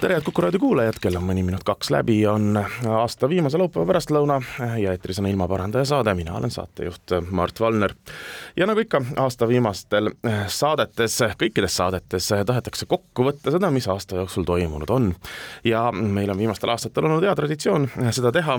tere, head Kuku raadio kuulajad, kell on mõni minut kaks läbi, on aasta viimase laupäeva pärastlõuna ja eetris on ilmaparandaja saade, mina olen saatejuht Mart Valner. ja nagu ikka aasta viimastel saadetes, kõikides saadetes tahetakse kokku võtta seda, mis aasta jooksul toimunud on. ja meil on viimastel aastatel olnud hea traditsioon seda teha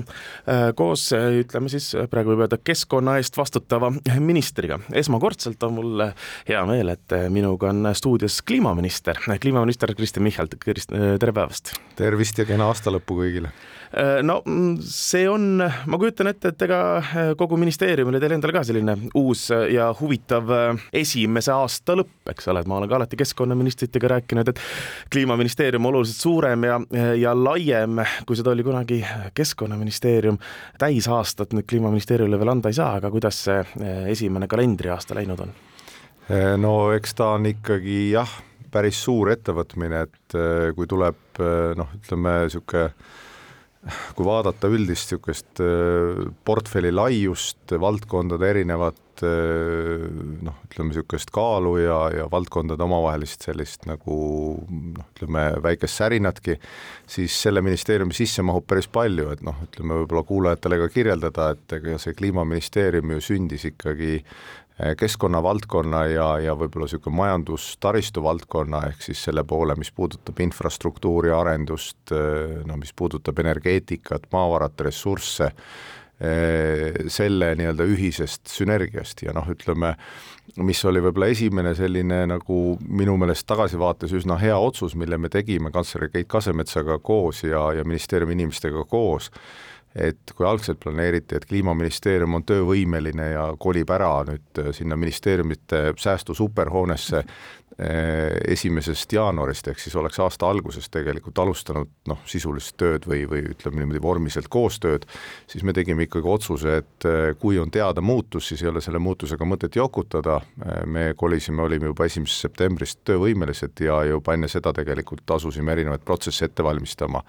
koos, ütleme siis praegu võib öelda keskkonna eest vastutava ministriga. esmakordselt on mul hea meel, et minuga on stuudios kliimaminister, kliimaminister Kristen Michal, tere tere päevast! tervist ja kena aastalõppu kõigile! Äh, no mm, see on, ma kujutan ette, et ega äh, kogu ministeeriumil ja teil endal ka selline uus ja huvitav äh, esimese aasta lõpp, eks ole, et ma olen ka alati keskkonnaministritega rääkinud, et kliimaministeerium oluliselt suurem ja, ja laiem, kui seda oli kunagi keskkonnaministeerium. täisaastat nüüd kliimaministeeriumile veel anda ei saa, aga kuidas see esimene kalendriaasta läinud on? no eks ta on ikkagi jah päris suur ettevõtmine, et äh, kui tuleb äh, noh, ütleme niisugune kui vaadata üldist niisugust äh, portfelli laiust, valdkondade erinevat noh, ütleme niisugust kaalu ja, ja valdkondade omavahelist sellist nagu noh, ütleme väikest särinatki, siis selle ministeeriumi sisse mahub päris palju, et noh, ütleme võib-olla kuulajatele ka kirjeldada, et ega see kliimaministeerium ju sündis ikkagi Eh, keskkonnavaldkonna ja, ja võib-olla niisugune majandus-taristu valdkonna, ehk siis selle poole, mis puudutab infrastruktuuri arendust, eh, no mis puudutab energeetikat, maavarade ressursse, eh, selle nii-öelda ühisest sünergiast ja noh, ütleme, mis oli võib-olla esimene selline nagu minu meelest tagasivaates üsna hea otsus, mille me tegime kantsler Keit Kasemetsaga koos ja, ja ministeeriumi inimestega koos et kui algselt planeeriti, et Kliimaministeerium on töövõimeline ja kolib ära nüüd äh, sinna ministeeriumite säästu superhoonesse äh, esimesest jaanuarist, ehk siis oleks aasta alguses tegelikult alustanud noh, sisulist tööd või, või ütleme niimoodi vormiliselt koostööd, siis me tegime ikkagi otsuse, et äh, kui on teada muutus, siis ei ole selle muutusega mõtet jokutada, me kolisime, olime juba esimesest septembrist töövõimelised ja juba enne seda tegelikult asusime erinevaid protsesse ette valmistama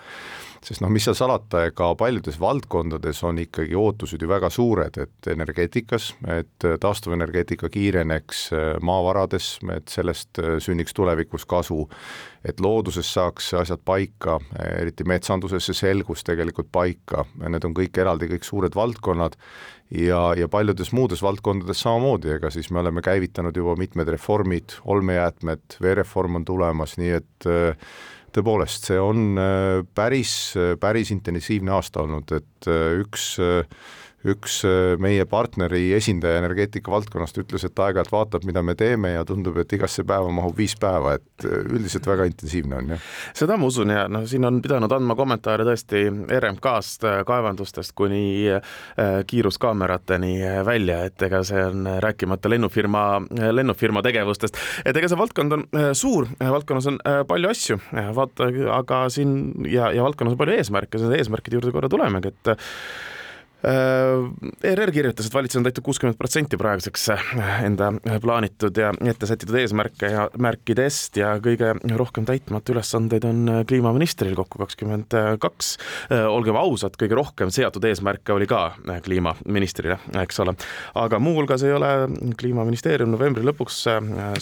sest noh, mis seal salata, ega paljudes valdkondades on ikkagi ootused ju väga suured, et energeetikas, et taastuvenergeetika kiireneks maavarades, et sellest sünniks tulevikus kasu, et looduses saaks asjad paika, eriti metsanduses see selgus tegelikult paika, need on kõik eraldi kõik suured valdkonnad ja, ja paljudes muudes valdkondades samamoodi, ega siis me oleme käivitanud juba mitmed reformid, olmejäätmed, veereform on tulemas, nii et äh, tõepoolest, see on äh, päris, päris intensiivne aasta olnud, et äh, üks üks äh, meie partneri esindaja energeetika valdkonnast ütles, et aeg-ajalt vaatab, mida me teeme ja tundub, et igasse päeva mahub viis päeva, et äh, üldiselt väga intensiivne on, jah. seda ma usun ja noh, siin on pidanud andma kommentaare tõesti RMK-st, äh, kaevandustest kuni kiiruskaamerateni välja, et ega see on rääkimata lennufirma, lennufirma tegevustest, et ega see valdkond on suur, valdkonnas on palju asju, vaata, aga siin ja, ja valdkonnas on palju eesmärke, nende eesmärkide juurde korra tulemegi, et ERR äh, kirjutas, et valitsus on täitnud kuuskümmend protsenti praeguseks äh, enda plaanitud ja ette sätitud eesmärke ja märkidest ja kõige rohkem täitmata ülesandeid on äh, kliimaministril kokku kakskümmend kaks. olgem ausad, kõige rohkem seatud eesmärke oli ka kliimaministrile, eks ole. aga muuhulgas ei ole kliimaministeerium novembri lõpuks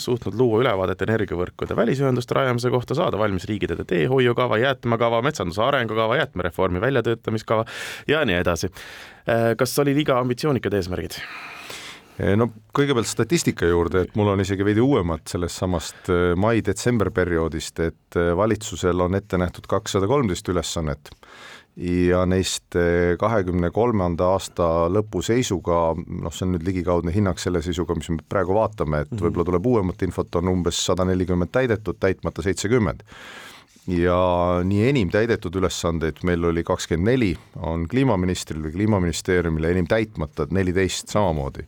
suutnud luua ülevaadet energiavõrkude välisühenduste rajamise kohta, saada valmis riigiteede teehoiukava, jäätmekava, metsanduse arengukava, jäätmereformi väljatöötamiskava ja nii edasi Äh, kas oli liiga ambitsioonikad eesmärgid? Eh, no kõigepealt statistika juurde, et mul on isegi veidi uuemat sellest samast äh, mai-detsember perioodist, et äh, valitsusel on ette nähtud kakssada kolmteist ülesannet ja neist kahekümne kolmanda aasta lõpu seisuga, noh, see on nüüd ligikaudne hinnang selle seisuga, mis me praegu vaatame, et -hmm. võib-olla tuleb uuemat infot, on umbes sada nelikümmend täidetud, täitmata seitsekümmend ja nii enim täidetud ülesandeid meil oli kakskümmend neli, on kliimaministril või kliimaministeeriumil enim täitmata neliteist samamoodi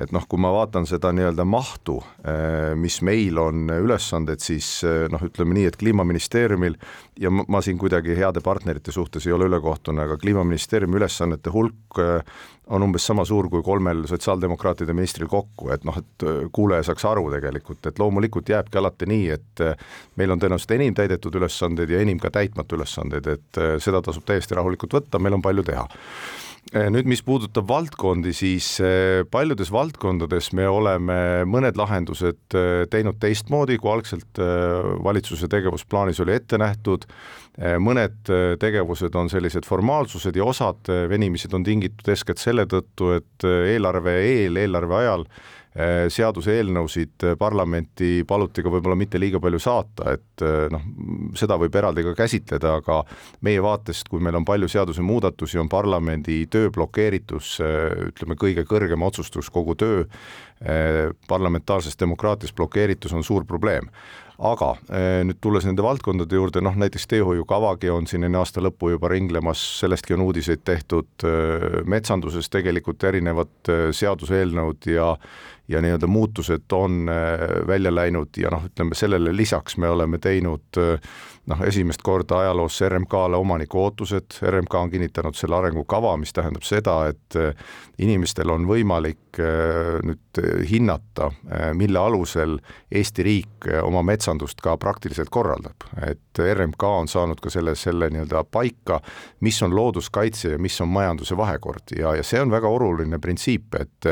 et noh, kui ma vaatan seda nii-öelda mahtu, eh, mis meil on ülesanded, siis eh, noh, ütleme nii, et Kliimaministeeriumil ja ma siin kuidagi heade partnerite suhtes ei ole ülekohtune, aga Kliimaministeeriumi ülesannete hulk eh, on umbes sama suur kui kolmel sotsiaaldemokraatide ministril kokku, et noh, et kuulaja saaks aru tegelikult, et loomulikult jääbki alati nii, et meil on tõenäoliselt enim täidetud ülesandeid ja enim ka täitmata ülesandeid, et seda tasub täiesti rahulikult võtta, meil on palju teha. Eh, nüüd, mis puudutab valdkondi, siis eh, paljudes valdkondades me oleme mõned lahendused eh, teinud teistmoodi, kui algselt valitsuse tegevusplaanis oli ette nähtud. mõned tegevused on sellised formaalsused ja osad venimised on tingitud eeskätt selle tõttu, et eelarve eel, eelarve ajal seaduseelnõusid parlamenti paluti ka võib-olla mitte liiga palju saata, et äh, noh, seda võib eraldi ka käsitleda, aga meie vaatest, kui meil on palju seadusemuudatusi, on parlamendi töö blokeeritus äh, ütleme, kõige kõrgem otsustus, kogu töö. Parlamentaarses demokraatias blokeeritus on suur probleem aga nüüd tulles nende valdkondade juurde, noh näiteks teehoiukavagi on siin enne aasta lõppu juba ringlemas, sellestki on uudiseid tehtud, metsanduses tegelikult erinevad seaduseelnõud ja ja nii-öelda muutused on välja läinud ja noh, ütleme sellele lisaks me oleme teinud äh, noh, esimest korda ajaloos RMK-le omaniku ootused, RMK on kinnitanud selle arengukava, mis tähendab seda, et äh, inimestel on võimalik nüüd hinnata, mille alusel Eesti riik oma metsandust ka praktiliselt korraldab. et RMK on saanud ka selle, selle nii-öelda paika, mis on looduskaitse ja mis on majanduse vahekord ja, ja see on väga oluline printsiip, et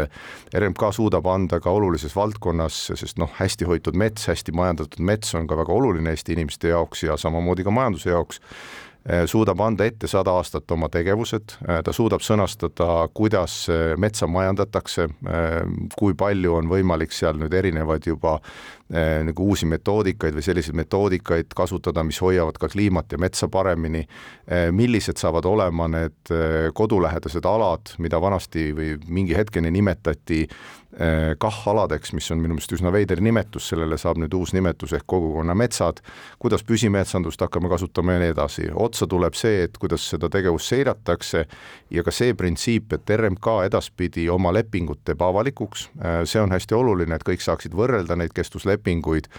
RMK suudab anda ka olulises valdkonnas, sest noh, hästi hoitud mets, hästi majandatud mets on ka väga oluline Eesti inimeste jaoks ja samamoodi ka majanduse jaoks Eh, suudab anda ette sada aastat oma tegevused, eh, ta suudab sõnastada, kuidas eh, metsa majandatakse, kui palju on võimalik seal nüüd erinevaid juba nagu uusi metoodikaid või selliseid metoodikaid kasutada, mis hoiavad ka kliimat ja metsa paremini, millised saavad olema need kodulähedased alad, mida vanasti või mingi hetkeni nimetati KAH-aladeks, mis on minu meelest üsna veider nimetus, sellele saab nüüd uus nimetus ehk kogukonnametsad, kuidas püsimetsandust hakkame kasutama ja nii edasi. Otsa tuleb see, et kuidas seda tegevust seiratakse ja ka see printsiip, et RMK edaspidi oma lepingut teeb avalikuks, äh, see on hästi oluline, et kõik saaksid võrrelda neid kestvuslepinguid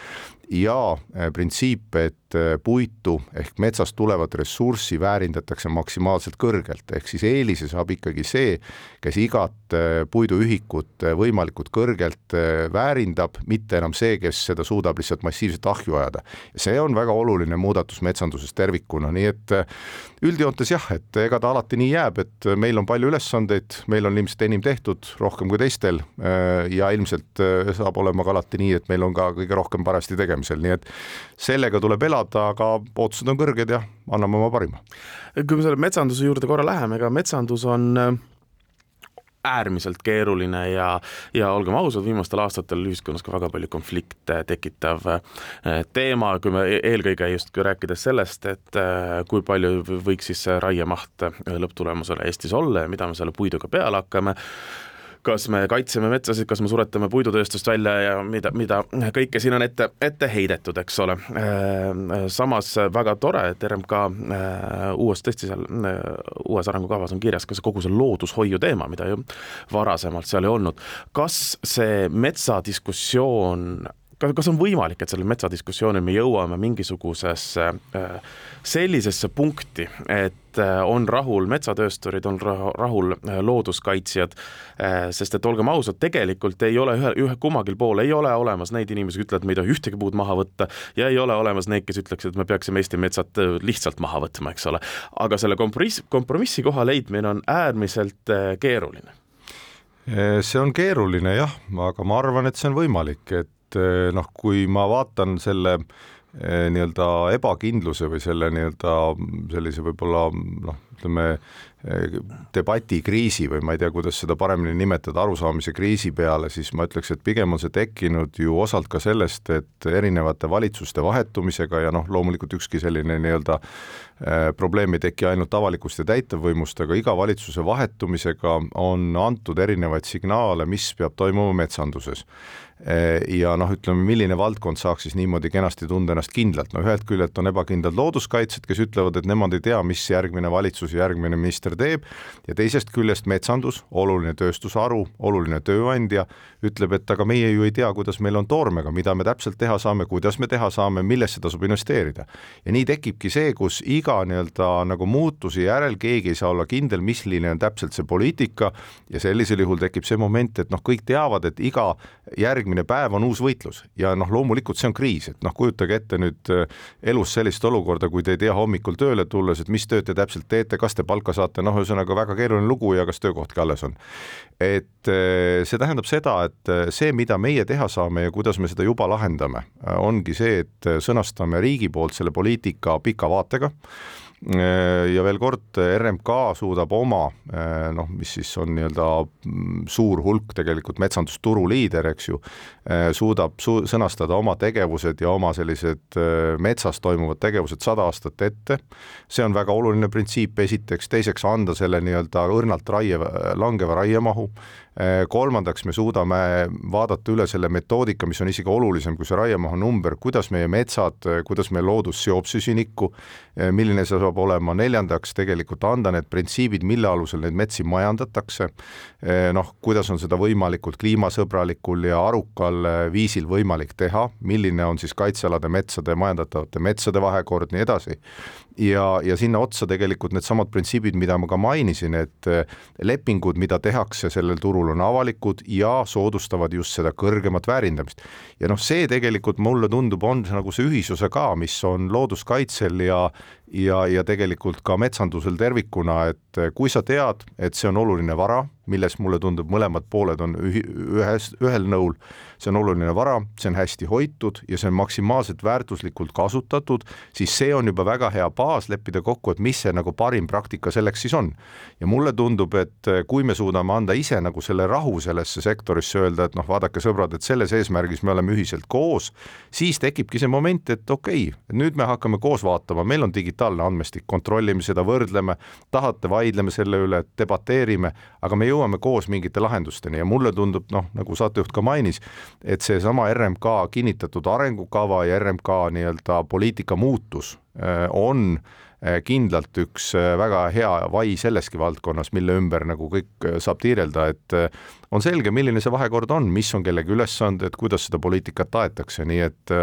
ja äh, printsiip, et äh, puitu ehk metsast tulevat ressurssi väärindatakse maksimaalselt kõrgelt, ehk siis eelise saab ikkagi see, kes igat puiduühikut võimalikult kõrgelt väärindab, mitte enam see, kes seda suudab lihtsalt massiivselt ahju ajada. see on väga oluline muudatus metsanduses tervikuna, nii et äh, üldjoontes jah, et ega ta alati nii jääb, et meil on palju ülesandeid, meil on ilmselt enim tehtud, rohkem kui teistel äh, ja ilmselt äh, saab olema ka alati nii, et meil on ka kõige rohkem parajasti tegemisel, nii et sellega tuleb elada, aga ootused on kõrged ja anname oma parima. kui me selle metsanduse juurde korra läheme, ega metsandus on äärmiselt keeruline ja, ja olgem ausad, viimastel aastatel ühiskonnas ka väga palju konflikte tekitav eh, teema, kui me e-, eelkõige just rääkides sellest, et eh, kui palju võiks siis see raiemaht lõpptulemusena Eestis olla ja mida me selle puiduga peale hakkame kas me kaitseme metsasid, kas me suretame puidutööstust välja ja mida, mida kõike siin on ette, ette heidetud, eks ole. Äh, samas väga tore, et RMK äh, uues, tõesti seal äh, uues arengukavas on kirjas ka see kogu see loodushoiu teema, mida ju varasemalt seal ei olnud. kas see metsadiskussioon kas, kas on võimalik, et sellel metsadiskussioonil me jõuame mingisugusesse äh, sellisesse punkti, et äh, on rahul metsatöösturid, on rahul äh, looduskaitsjad, sest et olgem ausad, tegelikult ei ole ühe, ühe kummagil pool ei ole olemas neid inimesi, kes ütlevad, me ei tohi ühtegi puud maha võtta ja ei ole olemas neid, kes ütleksid, et me peaksime Eesti metsad lihtsalt maha võtma, eks ole. aga selle kompromiss, kompromissi koha leidmine on äärmiselt keeruline see on keeruline jah, aga ma arvan, et see on võimalik, et et eh, noh, kui ma vaatan selle eh, nii-öelda ebakindluse või selle nii-öelda sellise võib-olla noh, ütleme debatikriisi või ma ei tea, kuidas seda paremini nimetada, arusaamise kriisi peale, siis ma ütleks, et pigem on see tekkinud ju osalt ka sellest, et erinevate valitsuste vahetumisega ja noh, loomulikult ükski selline nii-öelda probleem ei teki ainult avalikust ja täitevvõimust, aga iga valitsuse vahetumisega on antud erinevaid signaale, mis peab toimuma metsanduses. Ja noh, ütleme, milline valdkond saaks siis niimoodi kenasti tunda ennast kindlalt, no ühelt küljelt on ebakindlad looduskaitsjad, kes ütlevad, et nemad ei tea, mis järgmine valitsus ja järgmine minister teeb, ja teisest küljest metsandus, oluline tööstusharu, oluline tööandja, ütleb, et aga meie ju ei tea, kuidas meil on toormega, mida me täpselt teha saame, kuidas me teha saame, millesse tasub investeerida. ja nii tekibki see, kus iga nii-öelda nagu muutuse järel keegi ei saa olla kindel, milline on täpselt see poliitika ja sellisel juhul tekib see moment, et noh, kõik teavad, et iga järgmine päev on uus võitlus ja noh, loomulikult see on kriis, et noh, kujutage ette nüüd äh, elus sellist olukorda, kui te ei tea hommikul tööle tulles, et mis tööd te täpselt teete, kas te palka saate, noh, ühesõnaga väga keeruline lugu ja kas töökohtki alles on. et äh, see tähendab seda, et äh, see, mida meie teha saame ja kuidas me seda juba lahendame, ongi see, et sõnastame riigi poolt selle poliitika pika vaatega. Äh, ja veel kord, RMK suudab oma äh, noh, mis siis on nii-öelda mm, suur hulk tegelikult metsandusturu liider, eks ju, äh, suudab su-, sõnastada oma tegevused ja oma sellised metsas toimuvad tegevused sada aastat ette. see on väga oluline printsiip, esiteks, teiseks anda selle nii-öelda õrnalt raie, langeva raiemahu. Äh, kolmandaks, me suudame vaadata üle selle metoodika, mis on isegi olulisem kui see raiemahu number, kuidas meie metsad, kuidas meie loodus seob süsinikku, äh, milline see saab olema, neljandaks tegelikult anda need printsiibid, mille alusel neid metsi majandatakse, äh, noh, kuidas on seda võimalikult kliimasõbralikul ja arukal viisil võimalik teha, milline on siis kaitsealade metsade, majandatavate metsade vahekord, nii edasi ja, ja sinna otsa tegelikult needsamad printsiibid, mida ma ka mainisin, et eh, lepingud, mida tehakse sellel turul, on avalikud ja soodustavad just seda kõrgemat väärindamist. ja noh, see tegelikult mulle tundub, on nagu see ühisuse ka, mis on looduskaitsel ja ja, ja tegelikult ka metsandusel tervikuna, et eh, kui sa tead, et see on oluline vara, milles mulle tundub, mõlemad pooled on ühi, ühes, ühel nõul, see on oluline vara, see on hästi hoitud ja see on maksimaalselt väärtuslikult kasutatud, siis see on juba väga hea baas leppida kokku, et mis see nagu parim praktika selleks siis on. ja mulle tundub, et eh, kui me suudame anda ise nagu selle rahu sellesse sektorisse, öelda, et noh, vaadake sõbrad, et selles eesmärgis me oleme ühiselt koos, siis tekibki see moment, et okei okay,, nüüd me hakkame koos vaatama, meil on digitaalne digitaalne andmestik, kontrollime seda, võrdleme, tahate, vaidleme selle üle, debateerime, aga me jõuame koos mingite lahendusteni. Ja mulle tundub noh, nagu saatejuht ka mainis, et seesama RMK kinnitatud arengukava ja RMK nii-öelda poliitika muutus äh, on äh, kindlalt üks äh, väga hea vai selleski valdkonnas, mille ümber nagu kõik saab tiirelda, et on selge, milline see vahekord on, mis on kellegi ülesanded, kuidas seda poliitikat aetakse, nii et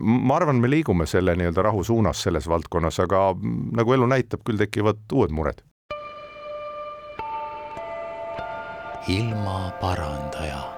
ma arvan, me liigume selle nii-öelda rahu suunas selles valdkonnas, aga nagu elu näitab, küll tekivad uued mured. ilmaparandaja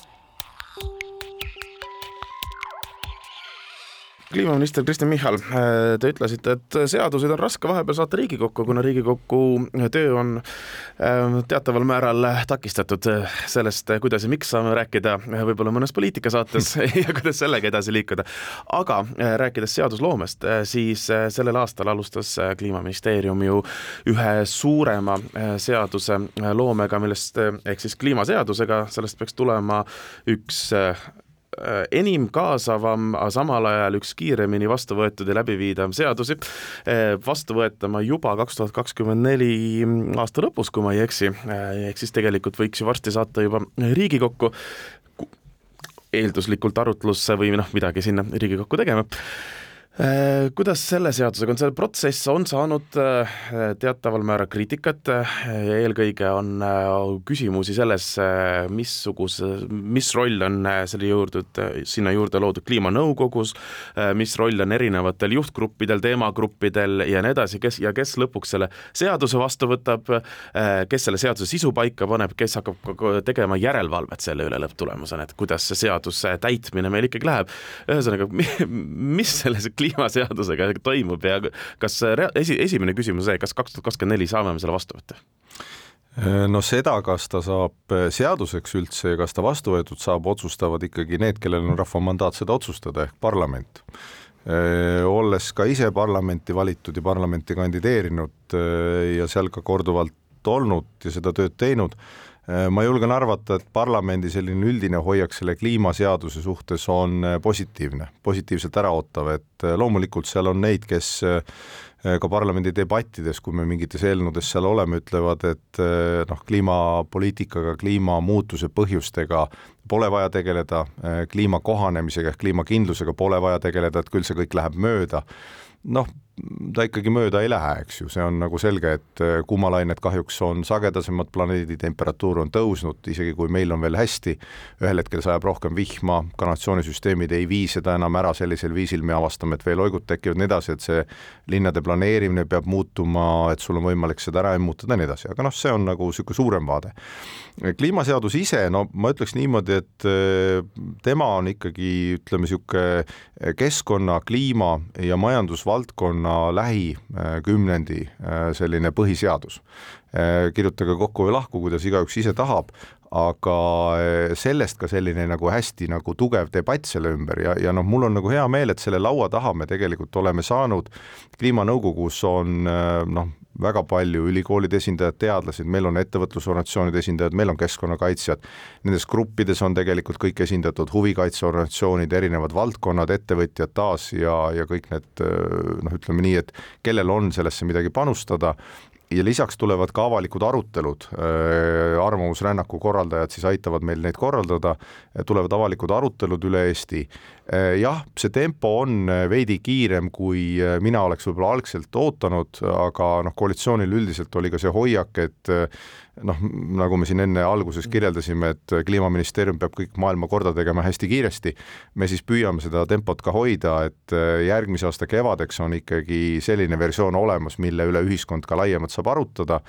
kliimaminister Kristen Michal, äh, te ütlesite, et seaduseid on raske vahepeal saata Riigikokku, kuna Riigikogu töö on äh, teataval määral takistatud sellest, kuidas ja miks saame rääkida võib-olla mõnes poliitikasaates ja kuidas sellega edasi liikuda. aga äh, rääkides seadusloomest, siis sellel aastal alustas Kliimaministeerium ju ühe suurema seaduse loomega, millest ehk siis kliimaseadusega, sellest peaks tulema üks Äh, enim kaasavam, aga samal ajal üks kiiremini vastu võetud ja läbiviidav seadusi, äh, vastu võetama juba kaks tuhat kakskümmend neli aasta lõpus, kui ma ei eksi, äh, ehk siis tegelikult võiks ju varsti saata juba Riigikokku, eelduslikult arutlusse või noh, midagi sinna Riigikokku tegema. Äh, kuidas selle seadusega on, see protsess on saanud äh, teataval määral kriitikat ja eelkõige on äh, küsimusi selles, missuguse, mis roll on selle juurde, sinna juurde loodud kliimanõukogus, mis roll on erinevatel juhtgruppidel, teemagruppidel ja nii edasi, kes ja kes lõpuks selle seaduse vastu võtab, kes selle seaduse sisu paika paneb, kes hakkab tegema järelevalvet selle üle lõpptulemusena, et kuidas see seaduse täitmine meil ikkagi läheb. ühesõnaga, mis selles kliimaseadusega toimub ja kas esi, esimene küsimus see, kas kaks tuhat kakskümmend neli saame me selle vastu võtta? no seda, kas ta saab seaduseks üldse ja kas ta vastu võetud saab, otsustavad ikkagi need, kellel on rahva mandaat seda otsustada ehk parlament. olles ka ise parlamenti valitud ja parlamenti kandideerinud ja seal ka korduvalt olnud ja seda tööd teinud, ma julgen arvata, et parlamendi selline üldine hoiak selle kliimaseaduse suhtes on positiivne, positiivselt äraootav, et loomulikult seal on neid, kes ka parlamendi debattides, kui me mingites eelnõudes seal oleme, ütlevad, et noh, kliimapoliitikaga, kliimamuutuse põhjustega pole vaja tegeleda, kliima kohanemisega ehk kliimakindlusega pole vaja tegeleda, et küll see kõik läheb mööda. Noh, ta ikkagi mööda ei lähe, eks ju, see on nagu selge, et äh, kuumalained kahjuks on sagedasemad, planeedi temperatuur on tõusnud, isegi kui meil on veel hästi, ühel hetkel sajab rohkem vihma, kanalisatsioonisüsteemid ei vii seda enam ära sellisel viisil, me avastame, et veel oigud tekivad, nii edasi, et see linnade planeerimine peab muutuma, et sul on võimalik seda ära immutada ja nii edasi, aga noh, see on nagu niisugune suurem vaade. kliimaseadus ise, no ma ütleks niimoodi, et äh, tema on ikkagi ütleme, niisugune keskkonna, kliima ja majandusvaldkonna ühiskonna lähikümnendi äh, selline põhiseadus. Äh, kirjutage kokku või lahku, kuidas igaüks ise tahab, aga äh, sellest ka selline nagu hästi nagu tugev debatt selle ümber ja, ja noh, mul on nagu hea meel, et selle laua taha me tegelikult oleme saanud, kliimanõukogus on noh, väga palju ülikoolide esindajad, teadlased, meil on ettevõtlusorganisatsioonide esindajad, meil on keskkonnakaitsjad, nendes gruppides on tegelikult kõik esindatud, huvikaitseorganisatsioonid, erinevad valdkonnad, ettevõtjad taas ja, ja kõik need noh, ütleme nii, et kellel on sellesse midagi panustada ja lisaks tulevad ka avalikud arutelud, äh, arvamusrännaku korraldajad siis aitavad meil neid korraldada, tulevad avalikud arutelud üle Eesti. Äh, jah, see tempo on veidi kiirem, kui mina oleks võib-olla algselt ootanud, aga noh, koalitsioonil üldiselt oli ka see hoiak, et noh, nagu me siin enne alguses kirjeldasime, et Kliimaministeerium peab kõik maailma korda tegema hästi kiiresti, me siis püüame seda tempot ka hoida, et äh, järgmise aasta kevadeks on ikkagi selline versioon olemas, mille üle ühiskond ka laiemalt saab arutada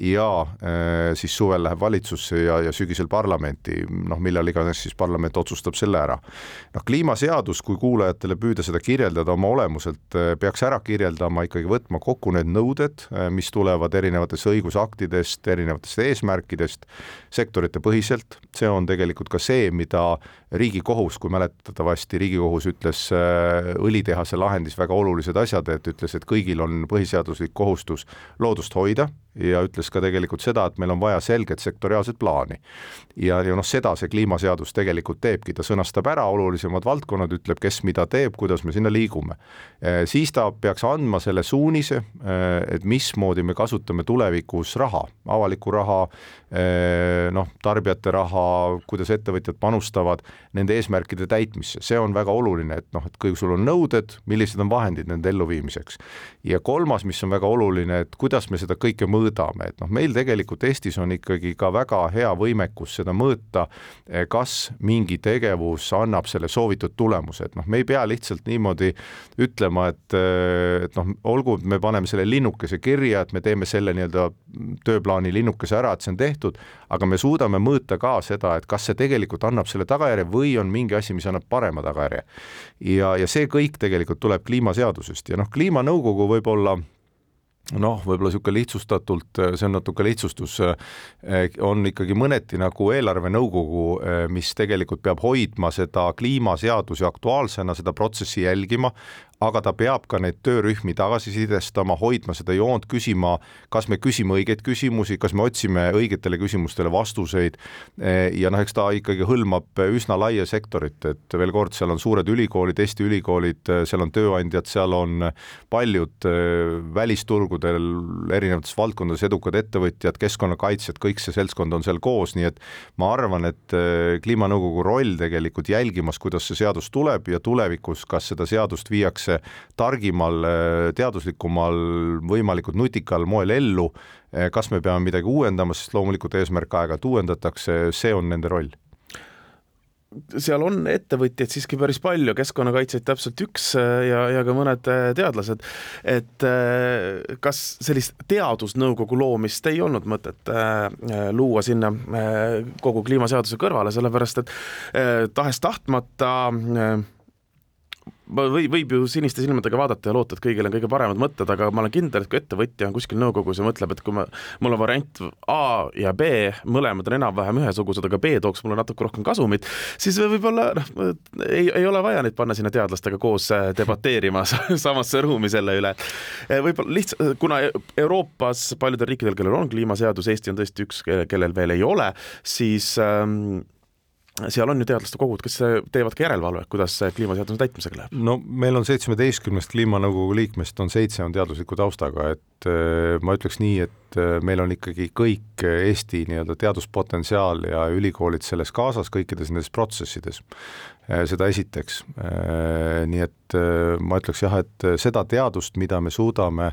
ja äh, siis suvel läheb valitsusse ja, ja sügisel parlamenti, noh, millal iganes siis parlament otsustab selle ära. noh, kliimaseadus, kui kuulajatele püüda seda kirjeldada oma olemuselt, äh, peaks ära kirjeldama ikkagi võtma kokku need nõuded, mis tulevad erinevatest õigusaktidest, erinevatest eesmärkidest sektorite põhiselt, see on tegelikult ka see, mida Riigikohus, kui mäletatavasti Riigikohus ütles äh, õlitehase lahendis väga olulised asjad, et ütles, et kõigil on põhiseaduslik kohustus loodust hoida ja ütles ka tegelikult seda, et meil on vaja selget sektoriaalset plaani. ja, ja noh, seda see kliimaseadus tegelikult teebki, ta sõnastab ära olulisemad valdkonnad, ütleb, kes mida teeb, kuidas me sinna liigume. Äh, siis ta peaks andma selle suunise, äh, et mismoodi me kasutame tulevikus raha, avalikku raha, noh, tarbijate raha, kuidas ettevõtjad panustavad nende eesmärkide täitmisse, see on väga oluline, et noh, et kui sul on nõuded, millised on vahendid nende elluviimiseks. ja kolmas, mis on väga oluline, et kuidas me seda kõike mõõdame, et noh, meil tegelikult Eestis on ikkagi ka väga hea võimekus seda mõõta, eh, kas mingi tegevus annab selle soovitud tulemuse, et noh, me ei pea lihtsalt niimoodi ütlema, et eh, et noh, olgu, me paneme selle linnukese kirja, et me teeme selle nii-öelda tööplaani linnukese ära, et see on tehtud, aga me suudame mõõta ka seda, et kas see tegelikult annab selle tagajärje või on mingi asi, mis annab parema tagajärje. ja, ja see kõik tegelikult tuleb kliimaseadusest ja noh, kliimanõukogu võib-olla noh, võib-olla niisugune lihtsustatult, see on natuke lihtsustus, on ikkagi mõneti nagu eelarvenõukogu, mis tegelikult peab hoidma seda kliimaseadusi aktuaalsena, seda protsessi jälgima, aga ta peab ka neid töörühmi tagasisidestama, hoidma seda joont, küsima, kas me küsime õigeid küsimusi, kas me otsime õigetele küsimustele vastuseid. ja noh, eks ta ikkagi hõlmab üsna laia sektorit, et veel kord, seal on suured ülikoolid, Eesti ülikoolid, seal on tööandjad, seal on paljud eh, välisturgudel erinevates valdkondades edukad ettevõtjad, keskkonnakaitsjad, kõik see seltskond on seal koos, nii et ma arvan, et eh, kliimanõukogu roll tegelikult jälgimas, kuidas see seadus tuleb ja tulevikus, kas seda seadust viiakse viiakse targimal, teaduslikumal, võimalikult nutikal moel ellu. kas me peame midagi uuendama, sest loomulikult eesmärk aeg-ajalt uuendatakse, see on nende roll seal on ettevõtjaid siiski päris palju, keskkonnakaitsjaid täpselt üks ja, ja ka mõned teadlased. et kas sellist teadusnõukogu loomist ei olnud mõtet luua sinna kogu kliimaseaduse kõrvale, sellepärast et tahes-tahtmata või võib ju siniste silmadega vaadata ja loota, et kõigil on kõige paremad mõtted, aga ma olen kindel, et kui ettevõtja on kuskil nõukogus ja mõtleb, et kui ma, mul on variant A ja B, mõlemad on enam-vähem ühesugused, aga B tooks mulle natuke rohkem kasumit, siis võib-olla noh, ei, ei ole vaja neid panna sinna teadlastega koos äh, debateerima samasse ruumi selle üle. Äh, võib-olla lihtsalt, kuna Euroopas paljudel riikidel, kellel on kliimaseadus, Eesti on tõesti üks, kellel veel ei ole, siis ähm, seal on ju teadlaste kogud, kes teevad ka järelevalvet, kuidas kliimaseaduse täitmisega läheb? no meil on seitsmeteistkümnest kliimanõukogu liikmest on seitse on teadusliku taustaga, et äh, ma ütleks nii, et äh, meil on ikkagi kõik Eesti nii-öelda teaduspotentsiaal ja ülikoolid selles kaasas kõikides nendes protsessides. Äh, seda esiteks. nii et ma ütleks jah, et seda teadust, mida me suudame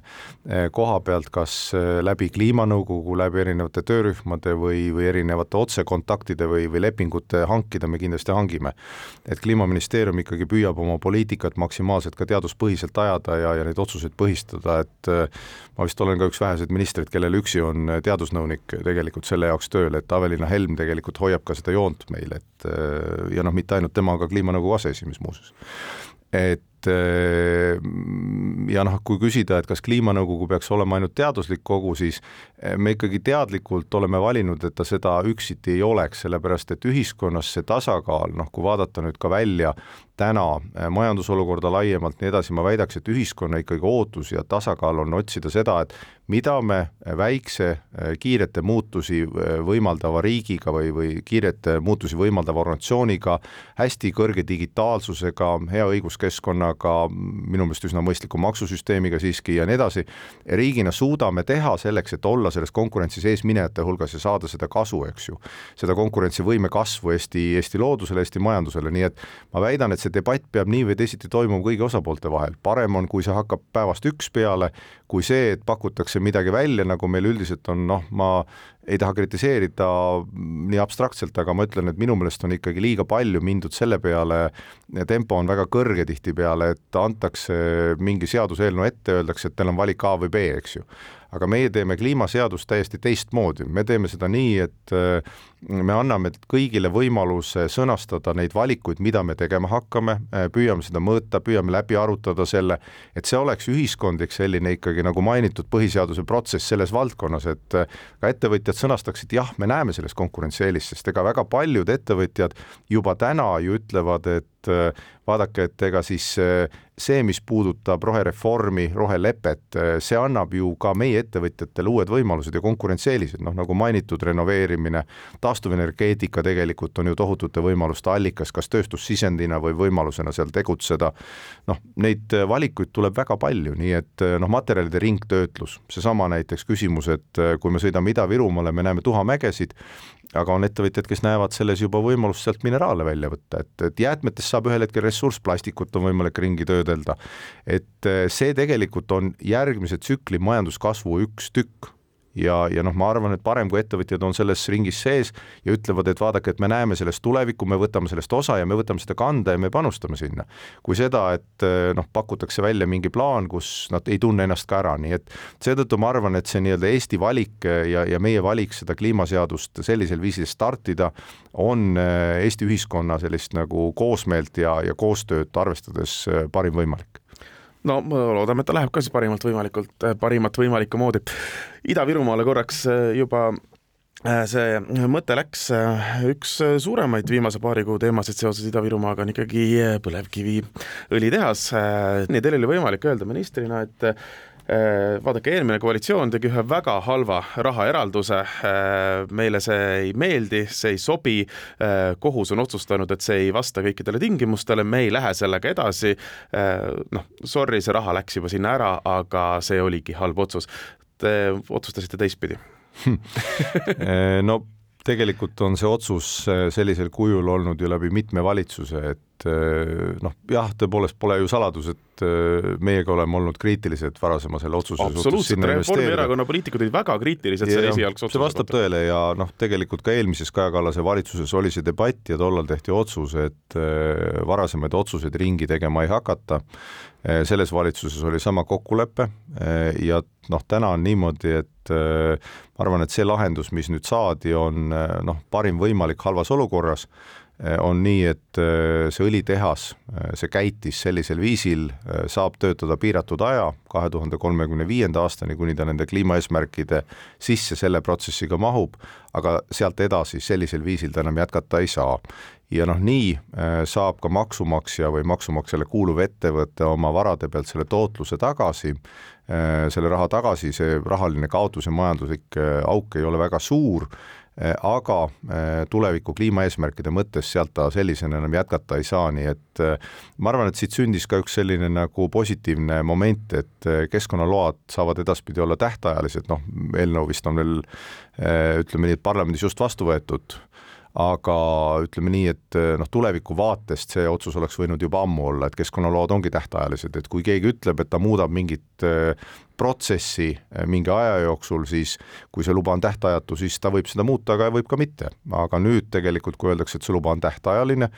koha pealt kas läbi kliimanõukogu, läbi erinevate töörühmade või, või erinevate otsekontaktide või, või lepingute hankida, me kindlasti hangime. et Kliimaministeerium ikkagi püüab oma poliitikat maksimaalselt ka teaduspõhiselt ajada ja, ja neid otsuseid põhistada, et ma vist olen ka üks väheseid ministreid, kellel üksi on teadusnõunik tegelikult selle jaoks tööl, et Aveliina Helm tegelikult hoiab ka seda joont meil, et ja noh, mitte ainult tema, aga kliimanõukogu aseesimees muuseas et ja noh, kui küsida, et kas kliimanõukogu peaks olema ainult teaduslik kogu, siis me ikkagi teadlikult oleme valinud, et ta seda üksiti ei oleks, sellepärast et ühiskonnas see tasakaal, noh, kui vaadata nüüd ka välja täna äh, majandusolukorda laiemalt, nii edasi, ma väidaks, et ühiskonna ikkagi ootus ja tasakaal on otsida seda, et mida me väikse äh, kiirete muutusi võimaldava riigiga või, või kiirete muutusi võimaldava organisatsiooniga, hästi kõrge digitaalsusega, hea õiguskeskkonnaga, minu meelest üsna mõistliku maksusüsteemiga siiski ja nii edasi, riigina suudame teha selleks, et olla selles konkurentsis eesminejate hulgas ja saada seda kasu, eks ju. seda konkurentsivõime kasvu Eesti, Eesti loodusele, Eesti majandusele, nii et ma väidan, et see debatt peab nii või teisiti toimuma kõigi osapoolte vahel, parem on, kui see hakkab päevast üks peale, kui see, et pakutakse midagi välja, nagu meil üldiselt on, noh, ma ei taha kritiseerida nii abstraktselt, aga ma ütlen, et minu meelest on ikkagi liiga palju mindud selle peale, tempo on väga kõrge tihtipeale, et antakse mingi seaduseelnõu ette, öeldakse, et teil on valik A või B, eks ju aga meie teeme kliimaseadust täiesti teistmoodi, me teeme seda nii, et me anname kõigile võimaluse sõnastada neid valikuid, mida me tegema hakkame, püüame seda mõõta, püüame läbi arutada selle, et see oleks ühiskondlik selline ikkagi nagu mainitud põhiseaduse protsess selles valdkonnas, et ka ettevõtjad sõnastaksid, jah, me näeme selles konkurentsieelist, sest ega väga paljud ettevõtjad juba täna ju ütlevad, et vaadake, et ega siis see, mis puudutab rohereformi, rohelepet, see annab ju ka meie ettevõtjatele uued võimalused ja konkurentsieelised, noh nagu mainitud, renoveerimine, taastuvenergeetika tegelikult on ju tohutute võimaluste allikas, kas tööstussisendina või võimalusena seal tegutseda. noh, neid valikuid tuleb väga palju, nii et noh, materjalide ringtöötlus, seesama näiteks küsimus, et kui me sõidame Ida-Virumaale, me näeme tuhamägesid, aga on ettevõtjad, kes näevad selles juba võimalust sealt mineraale välja võtta, et, et jäätmetest saab ühel hetkel ressurss, plastikut on võimalik ringi töödelda. et see tegelikult on järgmise tsükli majanduskasvu üks tükk ja, ja noh, ma arvan, et parem, kui ettevõtjad on selles ringis sees ja ütlevad, et vaadake, et me näeme sellest tulevikku, me võtame sellest osa ja me võtame seda kanda ja me panustame sinna. kui seda, et noh, pakutakse välja mingi plaan, kus nad ei tunne ennast ka ära, nii et seetõttu ma arvan, et see nii-öelda Eesti valik ja, ja meie valik seda kliimaseadust sellisel viisil startida on Eesti ühiskonna sellist nagu koosmeelt ja, ja koostööd arvestades parim võimalik no loodame, et ta läheb ka siis parimalt võimalikult, äh, parimat võimalikku moodi. Ida-Virumaale korraks äh, juba äh, see mõte läks, üks suuremaid viimase paari kuu teemasid seoses Ida-Virumaaga on ikkagi põlevkiviõlitehas. nii, teil oli võimalik öelda ministrina, et vaadake, eelmine koalitsioon tegi ühe väga halva rahaeralduse, äh, meile see ei meeldi, see ei sobi, äh, kohus on otsustanud, et see ei vasta kõikidele tingimustele, me ei lähe sellega edasi, noh, sorry, see raha läks juba sinna ära, aga see oligi halb otsus. Te otsustasite teistpidi? No tegelikult on see otsus sellisel kujul olnud ju läbi mitme valitsuse, et noh, jah, tõepoolest pole ju saladus, et et äh, meiega oleme olnud kriitilised varasema selle otsuse absoluutselt, Reformierakonna poliitikud olid väga kriitilised selle esialgse otsuse see vastab kohta. tõele ja noh, tegelikult ka eelmises Kaja Kallase valitsuses oli see debatt ja tollal tehti otsus, et äh, varasemaid otsuseid ringi tegema ei hakata. Selles valitsuses oli sama kokkulepe ja noh, täna on niimoodi, et ma arvan, et see lahendus, mis nüüd saadi, on noh, parim võimalik halvas olukorras on nii, et see õlitehas, see käitis sellisel viisil saab töötada piiratud aja, kahe tuhande kolmekümne viienda aastani, kuni ta nende kliimaeesmärkide sisse selle protsessiga mahub, aga sealt edasi sellisel viisil ta enam jätkata ei saa. Ja noh, nii äh, saab ka maksumaksja või maksumaksjale kuuluv ettevõte oma varade pealt selle tootluse tagasi, äh, selle raha tagasi, see rahaline kaotus ja majanduslik äh, auk ei ole väga suur, aga tuleviku kliimaeesmärkide mõttes sealt ta sellisena enam jätkata ei saa, nii et ma arvan, et siit sündis ka üks selline nagu positiivne moment, et keskkonnaload saavad edaspidi olla tähtajalised, noh, eelnõu vist on veel ütleme nii, et parlamendis just vastu võetud aga ütleme nii, et eh, noh, tuleviku vaatest see otsus oleks võinud juba ammu olla, et keskkonnaload ongi tähtajalised, et kui keegi ütleb, et ta muudab mingit eh, protsessi eh, mingi aja jooksul, siis kui see luba on tähtajatu, siis ta võib seda muuta, aga võib ka mitte. aga nüüd tegelikult, kui öeldakse, et see luba on tähtajaline,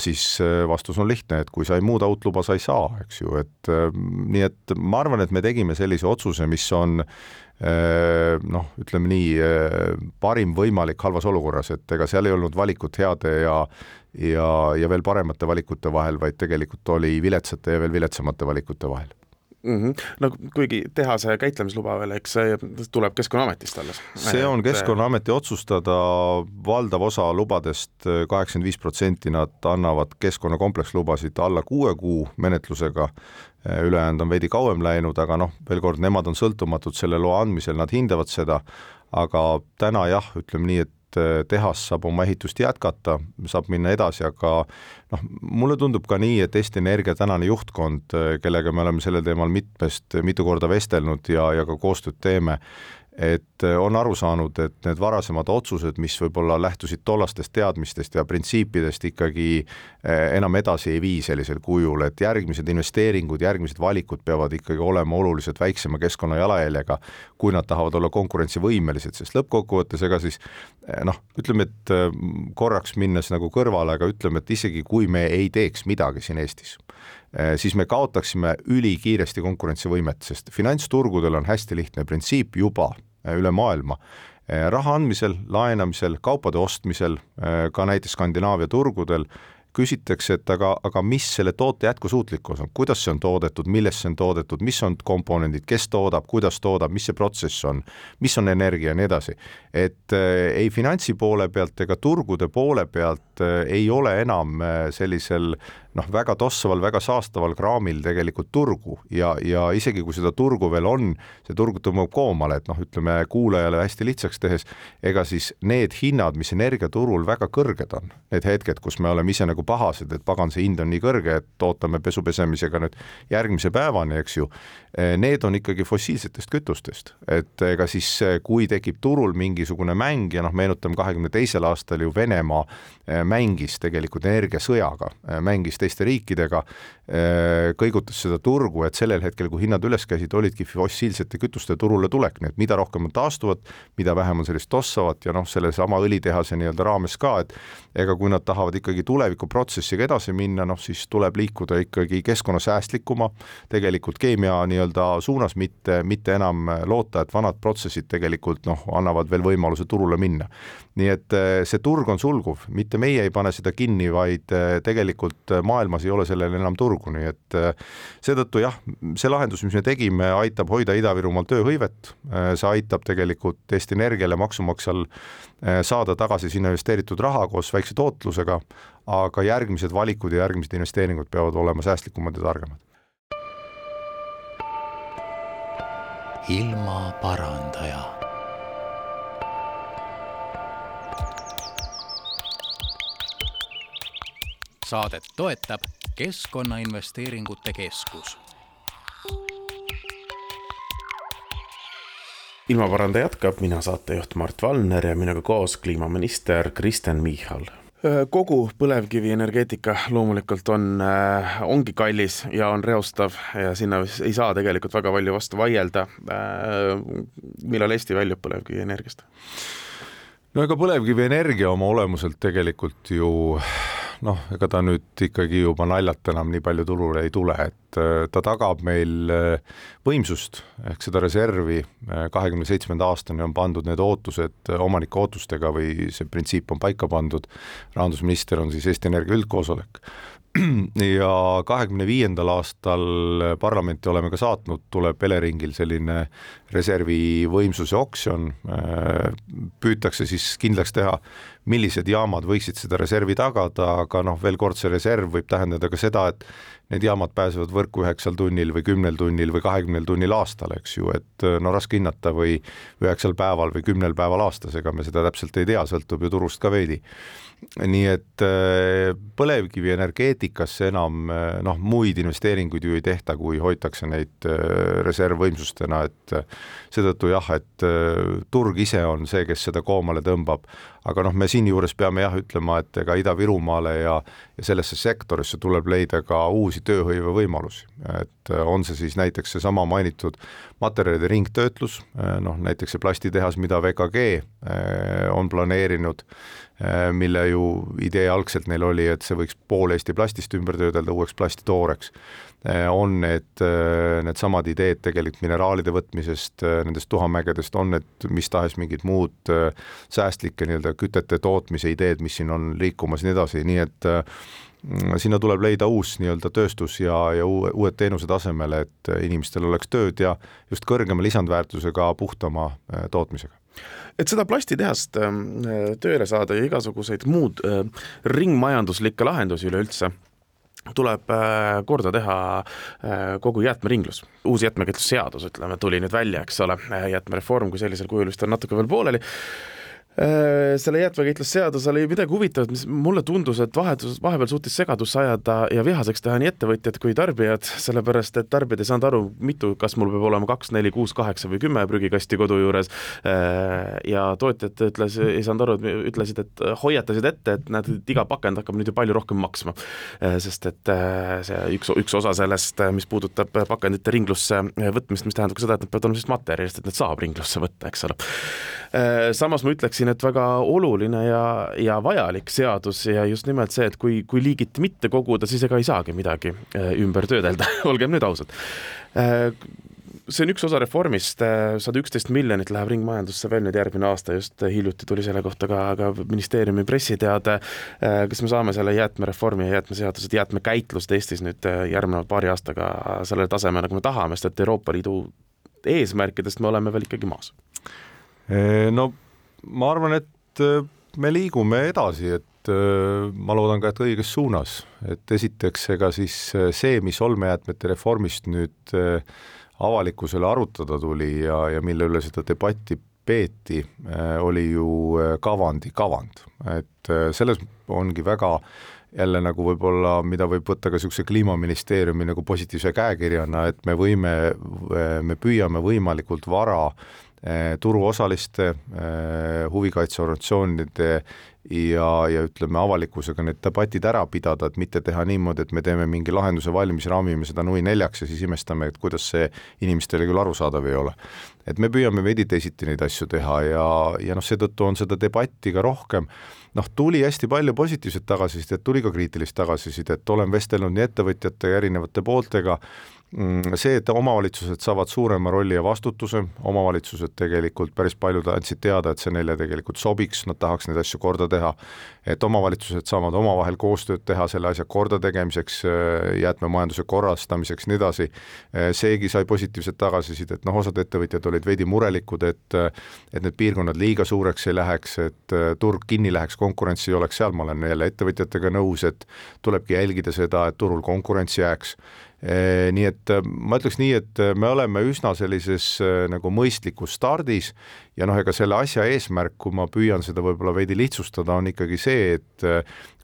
siis vastus on lihtne, et kui sa ei muuda uut luba, sa ei saa, eks ju, et nii et ma arvan, et me tegime sellise otsuse, mis on Äh, noh, ütleme nii, äh, parim võimalik halvas olukorras, et ega seal ei olnud valikut heade ja ja, ja veel paremate valikute vahel, vaid tegelikult oli viletsate ja veel viletsamate valikute vahel mm. -hmm. no kuigi tehase käitlemisluba veel, eks see tuleb Keskkonnaametist alles. see on Keskkonnaameti otsustada, valdav osa lubadest, kaheksakümmend viis protsenti nad annavad keskkonnakomplekslubasid alla kuue kuu menetlusega, ülejäänud on veidi kauem läinud, aga noh, veel kord, nemad on sõltumatud selle loa andmisel, nad hindavad seda, aga täna jah, ütleme nii, et et tehas saab oma ehitust jätkata, saab minna edasi, aga noh, mulle tundub ka nii, et Eesti Energia tänane juhtkond, kellega me oleme sellel teemal mitmest, mitu korda vestelnud ja, ja ka koostööd teeme, et äh, on aru saanud, et need varasemad otsused, mis võib-olla lähtusid tollastest teadmistest ja printsiipidest, ikkagi äh, enam edasi ei vii sellisel kujul, et järgmised investeeringud, järgmised valikud peavad ikkagi olema oluliselt väiksema keskkonna jalajäljega, kui nad tahavad olla konkurentsivõimelised, sest lõppkokkuvõttes ega siis äh, noh, ütleme, et korraks minnes nagu kõrvale, aga ütleme, et isegi kui me ei teeks midagi siin Eestis, siis me kaotaksime ülikiiresti konkurentsivõimet, sest finantsturgudel on hästi lihtne printsiip juba Äh, üle maailma. Äh, raha andmisel, laenamisel, kaupade ostmisel, äh, ka näiteks Skandinaavia turgudel küsitakse, et aga, aga mis selle toote jätkusuutlikkus on, kuidas see on toodetud, millest see on toodetud, mis on komponendid, kes toodab, kuidas toodab, mis see protsess on, mis on energia ja nii edasi. et äh, ei finantsi poole pealt ega turgude poole pealt äh, ei ole enam äh, sellisel noh, väga tossaval, väga saastaval kraamil tegelikult turgu. Ja, ja isegi kui seda turgu veel on, see turg tõmbab koomale, et noh, ütleme kuulajale hästi lihtsaks tehes, ega siis need hinnad, mis energiaturul väga kõrged on, need hetked, kus me oleme ise nagu pahased, et pagan, see hind on nii kõrge, et ootame pesu pesemisega nüüd järgmise päevani, eks ju. Eh, need on ikkagi fossiilsetest kütustest, et ega siis eh, kui tekib turul mingisugune mäng ja noh, meenutame kahekümne teisel aastal ju Venemaa eh, mängis tegelikult energiasõjaga, mängis teiste riikidega, kõigutas seda turgu, et sellel hetkel, kui hinnad üles käisid, olidki fossiilsete kütuste turule tulek, nii et mida rohkem on taastuvat, mida vähem on sellist tossavat ja noh, sellesama õlitehase nii-öelda raames ka, et ega kui nad tahavad ikkagi tulevikuprotsessiga edasi minna, noh siis tuleb liikuda ikkagi keskkonnasäästlikuma, tegelikult keemia nii-öelda nii-öelda suunas, mitte, mitte enam loota, et vanad protsessid tegelikult noh, annavad veel võimaluse turule minna. nii et eh, see turg on sulguv, mitte meie ei pane seda kinni, vaid eh, tegelikult maailmas ei ole sellel enam turgu, nii et eh, seetõttu jah, see lahendus, mis me tegime, aitab hoida Ida-Virumaal tööhõivet, see aitab tegelikult Eesti Energiale, maksumaksjal saada tagasi sinna investeeritud raha koos väikse tootlusega, aga järgmised valikud ja järgmised investeeringud peavad olema säästlikumad ja targemad. Ilmaparandaja. saadet toetab Keskkonnainvesteeringute Keskus. ilmaparandaja jätkab, mina saatejuht Mart Valner ja minuga koos kliimaminister Kristen Michal kogu põlevkivienergeetika loomulikult on, äh, ongi kallis ja on reostav ja sinna ei saa tegelikult väga palju vastu vaielda. Äh, millal Eesti väljub põlevkivienergiast? no ega põlevkivienergia oma olemuselt tegelikult ju noh, ega ta nüüd ikkagi juba naljalt enam nii palju turule ei tule, et äh, ta tagab meil äh, võimsust ehk seda reservi, kahekümne seitsmenda aastani on pandud need ootused omanike ootustega või see printsiip on paika pandud, rahandusminister on siis Eesti Energia üldkoosolek ja kahekümne viiendal aastal parlamenti oleme ka saatnud, tuleb Eleringil selline reservi võimsuse oksjon, püütakse siis kindlaks teha, millised jaamad võiksid seda reservi tagada, aga noh, veel kord, see reserv võib tähendada ka seda, et need jaamad pääsevad võrku üheksal tunnil või kümnel tunnil või kahekümnel tunnil aastal, eks ju, et no raske hinnata või üheksal päeval või kümnel päeval aastas, ega me seda täpselt ei tea, sõltub ju turust ka veidi. nii et äh, põlevkivienergeetikasse enam äh, noh, muid investeeringuid ju ei tehta, kui hoitakse neid äh, reservvõimsustena, et seetõttu jah, et turg ise on see, kes seda koomale tõmbab, aga noh, me siinjuures peame jah ütlema, et ega Ida-Virumaale ja, ja sellesse sektorisse tuleb leida ka uusi tööhõivevõimalusi, et on see siis näiteks seesama mainitud materjalide ringtöötlus, noh näiteks see plastitehas, mida VKG eh, on planeerinud, mille ju idee algselt neil oli, et see võiks pool Eesti plastist ümber töödelda uueks plastitooreks on need, eh, needsamad ideed tegelikult mineraalide võtmisest, eh, nendest tuhamägedest, on need mis tahes mingid muud säästlike nii-öelda kütete tootmise ideed, mis siin on liikumas ja nii edasi, nii et sinna tuleb leida uus nii-öelda tööstus ja, ja uue, uued teenused asemele, et inimestel oleks tööd ja just kõrgema lisandväärtusega, puhtama tootmisega. Et seda plastitehast tööle saada ja igasuguseid muud ringmajanduslikke lahendusi üleüldse tuleb äh, korda teha äh, kogu jäätmeringlus. uus jäätmekäitlusseadus, ütleme, tuli nüüd välja, eks ole, jäätmereform kui sellisel kujul vist on natuke veel pooleli Äh, selle jäätmekäitlusseadus oli midagi huvitavat, mis mulle tundus, et vahetus, vahepeal suutis segadusse ajada ja vihaseks teha nii ettevõtjad kui tarbijad, sellepärast et tarbijad ei saanud aru, mitu, kas mul peab olema kaks, neli, kuus, kaheksa või kümme prügikasti kodu juures. Äh, ja tootjad ütles, ei saanud aru, ütlesid, et hoiatasid ette, et näed, et iga pakend hakkab nüüd ju palju rohkem maksma. Äh, sest et see üks, üks osa sellest, mis puudutab pakendite ringlusse võtmist, mis tähendab ka seda, et nad peavad olema sellist materjalist, et need saab ringlusse võtta, eks ole. Samas ma ütleksin, et väga oluline ja, ja vajalik seadus ja just nimelt see, et kui, kui liigiti mitte koguda, siis ega ei saagi midagi äh, ümber töödelda olgem nüüd ausad äh, see on üks osa reformist, äh, sada üksteist miljonit läheb ringmajandusse veel nüüd järgmine aasta, just hiljuti tuli selle kohta ka, ka ministeeriumi pressiteade. kas me saame selle jäätmereformi ja jäätmeseadused, jäätmekäitlust Eestis nüüd järgneva paari aastaga sellele tasemele, nagu me tahame, sest et Euroopa Liidu eesmärkidest me oleme veel ikkagi maas? No ma arvan, et äh, me liigume edasi, et äh, ma loodan ka, et õiges suunas, et esiteks ega siis äh, see, mis olmejäätmete reformist nüüd avalikkusele arutada tuli ja, ja mille üle seda debatti peeti, oli ju kavandi kavand, et selles ongi väga jälle nagu võib-olla, mida võib võtta ka niisuguse kliimaministeeriumi nagu positiivse käekirjana, et me võime, me püüame võimalikult vara Eh, turuosaliste, eh, huvikaitseorganisatsioonide ja, ja ütleme, avalikkusega need debatid ära pidada, et mitte teha niimoodi, et me teeme mingi lahenduse valmis, raamime seda nui neljaks ja siis imestame, et kuidas see inimestele küll arusaadav ei ole. et me püüame veidi teisiti neid asju teha ja, ja noh, seetõttu on seda debatti ka rohkem noh, tuli hästi palju positiivset tagasisidet, tuli ka kriitilist tagasisidet, olen vestelnud nii ettevõtjate ja erinevate pooltega, see, et omavalitsused saavad suurema rolli ja vastutuse, omavalitsused tegelikult päris paljud andsid teada, et see neile tegelikult sobiks, nad tahaks neid asju korda teha, et omavalitsused saavad omavahel koostööd teha selle asja kordategemiseks, jäätmemajanduse korrastamiseks, nii edasi, seegi sai positiivset tagasisidet, noh, osad ettevõtjad olid veidi murelikud, et et need piirkonnad liiga suureks ei läheks, et turg kinni läheks, konkurentsi ei oleks seal, ma olen jälle ettevõtjatega nõus, et tulebki jälgida seda, et turul konkurents jääks nii et eh, ma ütleks nii, et eh, me oleme üsna sellises nagu mõistlikus stardis ja noh, ega selle asja eesmärk, kui ma püüan seda võib-olla veidi lihtsustada, on ikkagi see, et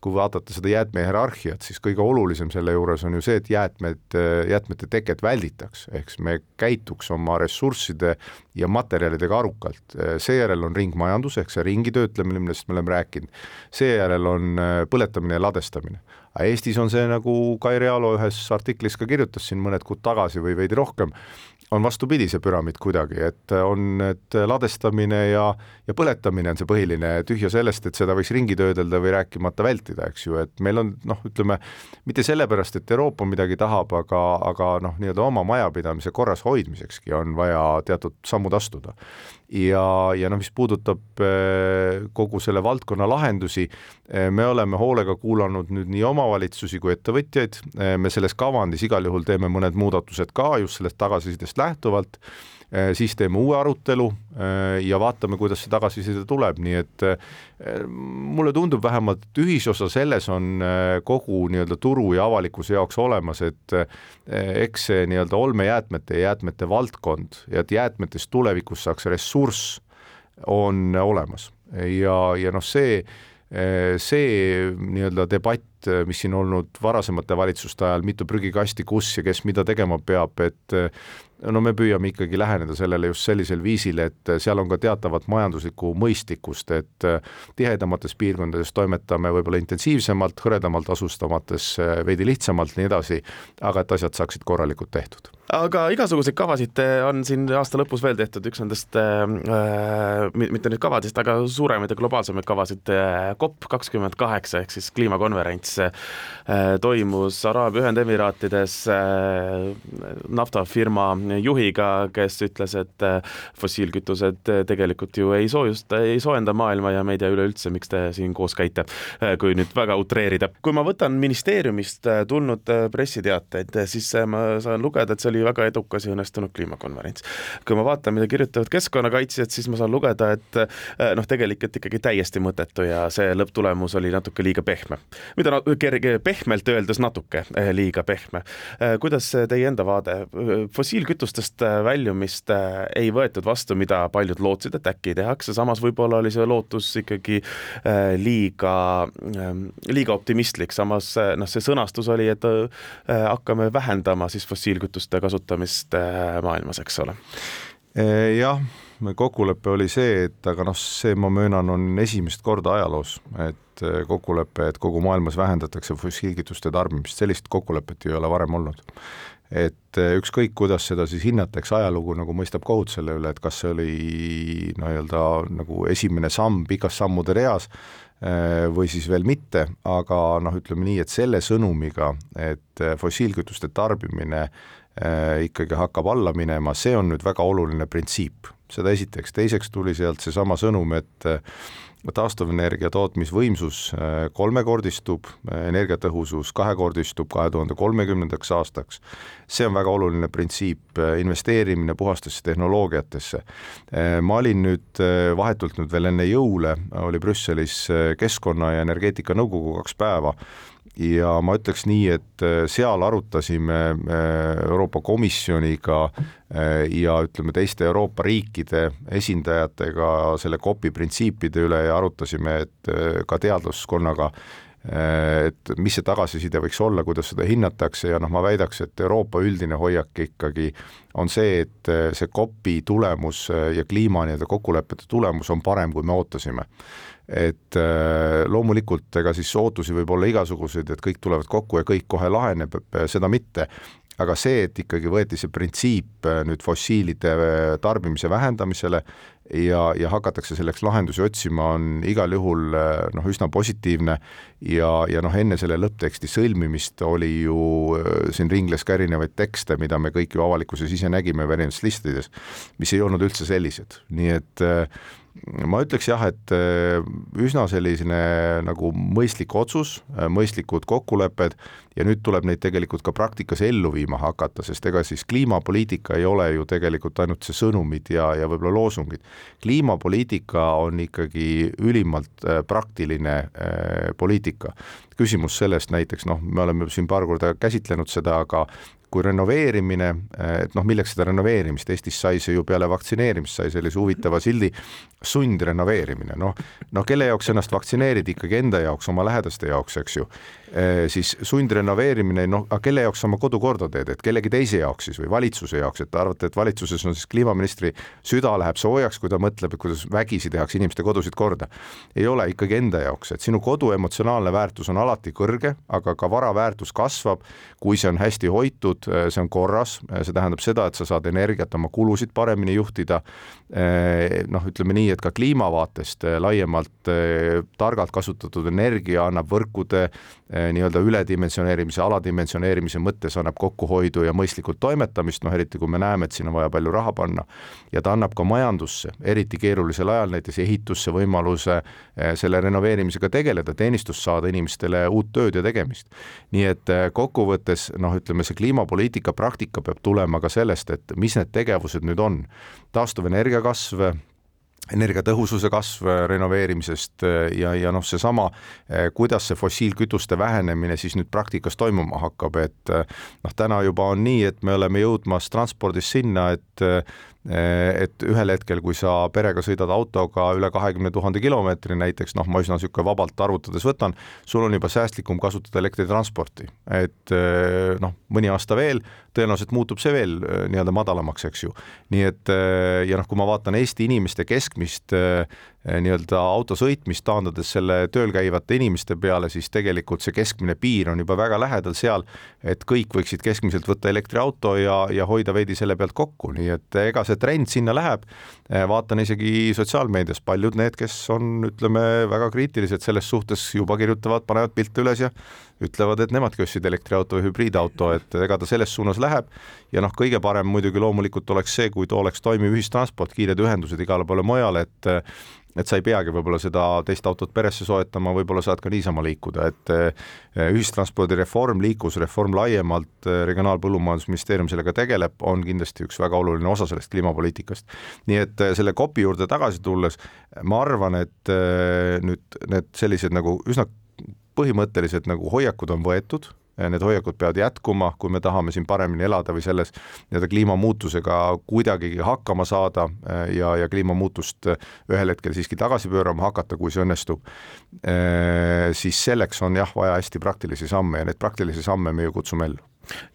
kui vaadata seda jäätmehierarhiat, siis kõige olulisem selle juures on ju see, et jäätmed, jäätmete teket välditaks, ehk siis me käituks oma ressursside ja materjalidega arukalt. seejärel on ringmajandus ehk see ringi töötlemine, millest me oleme rääkinud, seejärel on põletamine ja ladestamine. Aga Eestis on see, nagu Kai Realo ühes artiklis ka kirjutas siin mõned kuud tagasi või veidi rohkem, on vastupidi, see püramiid kuidagi, et on, et ladestamine ja, ja põletamine on see põhiline, tühja sellest, et seda võiks ringi töödelda või rääkimata vältida, eks ju, et meil on noh, ütleme mitte sellepärast, et Euroopa midagi tahab, aga, aga noh, nii-öelda oma majapidamise korras hoidmisekski on vaja teatud sammud astuda ja, ja noh, mis puudutab eh, kogu selle valdkonna lahendusi, eh, me oleme hoolega kuulanud nüüd nii omavalitsusi kui ettevõtjaid, eh, me selles kavandis igal juhul teeme mõned muudatused ka just sellest tagasisidest lähtuvalt. Äh, siis teeme uue arutelu äh, ja vaatame, kuidas see tagasiside tuleb, nii et äh, mulle tundub vähemalt, et ühisosa selles on kogu nii-öelda turu ja avalikkuse jaoks olemas, et eks see nii-öelda olmejäätmete ja jäätmete valdkond ja et jäätmetest tulevikus saaks ressurss, on olemas. Ja, ja noh, see see nii-öelda debatt, mis siin olnud varasemate valitsuste ajal, mitu prügikasti, kus ja kes mida tegema peab, et no me püüame ikkagi läheneda sellele just sellisel viisil, et seal on ka teatavat majanduslikku mõistlikkust, et tihedamates piirkondades toimetame võib-olla intensiivsemalt, hõredamalt asustamates veidi lihtsamalt, nii edasi, aga et asjad saaksid korralikult tehtud. Aga igasuguseid kavasid on siin aasta lõpus veel tehtud, üks nendest äh,, mitte nüüd kavadest, aga suuremaid ja globaalsemaid kavasid äh,, COP kakskümmend kaheksa ehk siis kliimakonverents äh, toimus Araabia Ühendemiraatides äh, naftafirma juhiga, kes ütles, et äh, fossiilkütused tegelikult ju ei soojusta, ei soojenda maailma ja me ei tea üleüldse, miks te siin koos käite, kui nüüd väga utreerida. kui ma võtan ministeeriumist tulnud pressiteateid, siis ma saan lugeda, et see oli väga edukas ja õnnestunud kliimakonverents. kui ma vaatan, mida kirjutavad keskkonnakaitsjad, siis ma saan lugeda, et noh, tegelikult ikkagi täiesti mõttetu ja see lõpptulemus oli natuke liiga pehme. mida kerge, pehmelt öeldes natuke liiga pehme. kuidas teie enda vaade, fossiilkütused kütustest äh, väljumist äh, ei võetud vastu, mida paljud lootsid, et äkki tehakse, samas võib-olla oli see lootus ikkagi äh, liiga, ähm, liiga optimistlik, samas noh, see sõnastus oli, et hakkame vähendama siis fossiilkütuste kasutamist maailmas, eks ole. jah kokkulepe oli see, et aga noh, see ma möönan, on esimest korda ajaloos, et kokkulepe, et kogu maailmas vähendatakse fossiilkütuste tarbimist, sellist kokkulepet ei ole varem olnud. Et eh, ükskõik, kuidas seda siis hinnatakse, ajalugu nagu mõistab kohut selle üle, et kas see oli nii-öelda nagu esimene samm pikas sammude reas eh, või siis veel mitte, aga noh, ütleme nii, et selle sõnumiga, et eh, fossiilkütuste tarbimine ikkagi hakkab alla minema, see on nüüd väga oluline printsiip, seda esiteks, teiseks tuli sealt seesama sõnum, et taastuvenergia tootmisvõimsus äh, kolmekordistub, äh, energiatõhusus kahekordistub kahe tuhande kolmekümnendaks aastaks. see on väga oluline printsiip, äh, investeerimine puhastesse tehnoloogiatesse. ma olin nüüd vahetult nüüd veel enne jõule, oli Brüsselis Keskkonna ja Energeetikanõukogu kaks päeva ja ma ütleks nii, et äh, seal arutasime äh, Euroopa Komisjoniga äh, ja ütleme, teiste Euroopa riikide esindajatega selle COP-i printsiipide üle ja arutasime, et ka teadlaskonnaga, et mis see tagasiside võiks olla, kuidas seda hinnatakse ja noh, ma väidaks, et Euroopa üldine hoiak ikkagi on see, et see COP-i tulemus ja kliima nii-öelda kokkulepete tulemus on parem, kui me ootasime. Et äh, loomulikult ega siis ootusi võib olla igasuguseid, et kõik tulevad kokku ja kõik kohe laheneb, seda mitte, aga see, et ikkagi võeti see printsiip äh, nüüd fossiilide äh, tarbimise vähendamisele ja, ja hakatakse selleks lahendusi otsima, on igal juhul noh, üsna positiivne. Ja, ja noh, enne selle lõppteksti sõlmimist oli ju, siin ringles ka erinevaid tekste, mida me kõik ju avalikkuses ise nägime erinevates listides, mis ei olnud üldse sellised, nii et ma ütleks jah, et äh, üsna selline nagu mõistlik otsus, äh, mõistlikud kokkulepped ja nüüd tuleb neid tegelikult ka praktikas ellu viima hakata, sest ega siis kliimapoliitika ei ole ju tegelikult ainult see sõnumid ja, ja võib-olla loosungid. kliimapoliitika on ikkagi ülimalt äh, praktiline äh, poliitika. küsimus sellest näiteks noh, me oleme siin paar korda käsitlenud seda, aga kui renoveerimine, et noh, milleks seda renoveerimist, Eestis sai see ju peale vaktsineerimist, sai sellise huvitava sildi sundrenoveerimine, noh, noh, kelle jaoks ennast vaktsineerida, ikkagi enda jaoks, oma lähedaste jaoks, eks ju Eh, siis sundrenoveerimine, noh, aga kelle jaoks sa oma kodu korda teed, et kellegi teise jaoks siis või valitsuse jaoks, et te arvate, et valitsuses on siis kliimaministri süda läheb soojaks, kui ta mõtleb, et kuidas vägisi tehakse inimeste kodusid korda. ei ole ikkagi enda jaoks, et sinu kodu emotsionaalne väärtus on alati kõrge, aga ka vara väärtus kasvab, kui see on hästi hoitud, see on korras, see tähendab seda, et sa saad energiat, oma kulusid paremini juhtida. noh, ütleme nii, et ka kliimavaatest laiemalt targalt kasutatud energia annab võrkude Eh, nii-öelda üledimensioneerimise, aladimensioneerimise mõttes annab kokkuhoidu ja mõistlikult toimetamist, noh eriti kui me näeme, et siin on vaja palju raha panna, ja ta annab ka majandusse, eriti keerulisel ajal näiteks ehitusse võimaluse eh, selle renoveerimisega tegeleda, teenistust saada inimestele uut tööd ja tegemist. nii et eh, kokkuvõttes noh, ütleme see kliimapoliitika praktika peab tulema ka sellest, et mis need tegevused nüüd on, taastuvenergia kasv, energiatõhususe kasv äh, renoveerimisest äh, ja, ja noh, seesama, äh, kuidas see fossiilkütuste vähenemine siis nüüd praktikas toimuma hakkab, et noh, täna juba on nii, et me oleme jõudmas transpordis sinna, et et ühel hetkel, kui sa perega sõidad autoga üle kahekümne tuhande kilomeetri näiteks, noh, ma üsna niisugune vabalt arvutades võtan, sul on juba säästlikum kasutada elektritransporti, et noh, mõni aasta veel, tõenäoliselt muutub see veel nii-öelda madalamaks, eks ju. nii et ja noh, kui ma vaatan Eesti inimeste keskmist Eh, nii-öelda auto sõitmist taandades selle tööl käivate inimeste peale, siis tegelikult see keskmine piir on juba väga lähedal seal, et kõik võiksid keskmiselt võtta elektriauto ja, ja hoida veidi selle pealt kokku, nii et ega see trend sinna läheb. Eh, vaatan isegi sotsiaalmeedias, paljud need, kes on, ütleme, väga kriitilised selles suhtes, juba kirjutavad, panevad pilte üles ja ütlevad, et nemadki ostsid elektriauto või hübriidauto, et ega ta selles suunas läheb. ja noh, kõige parem muidugi loomulikult oleks see, kui too oleks toimiv ühistransport, kiired ühendused igale poole mujale, et et sa ei peagi võib-olla seda teist autot peresse soetama, võib-olla saad ka niisama liikuda, et eh, ühistranspordireform, liiklusreform laiemalt, eh, Regionaal-Põllumajandusministeerium sellega tegeleb, on kindlasti üks väga oluline osa sellest kliimapoliitikast. nii et eh, selle kopi juurde tagasi tulles, ma arvan, et nüüd need sellised nagu üsna põhimõttelised nagu hoiakud on võetud need hoiakud peavad jätkuma, kui me tahame siin paremini elada või selles nii-öelda kliimamuutusega kuidagigi hakkama saada ja, ja kliimamuutust ühel hetkel siiski tagasi pöörama hakata, kui see õnnestub, eh, siis selleks on jah, vaja hästi praktilisi samme ja neid praktilisi samme me ju kutsume ellu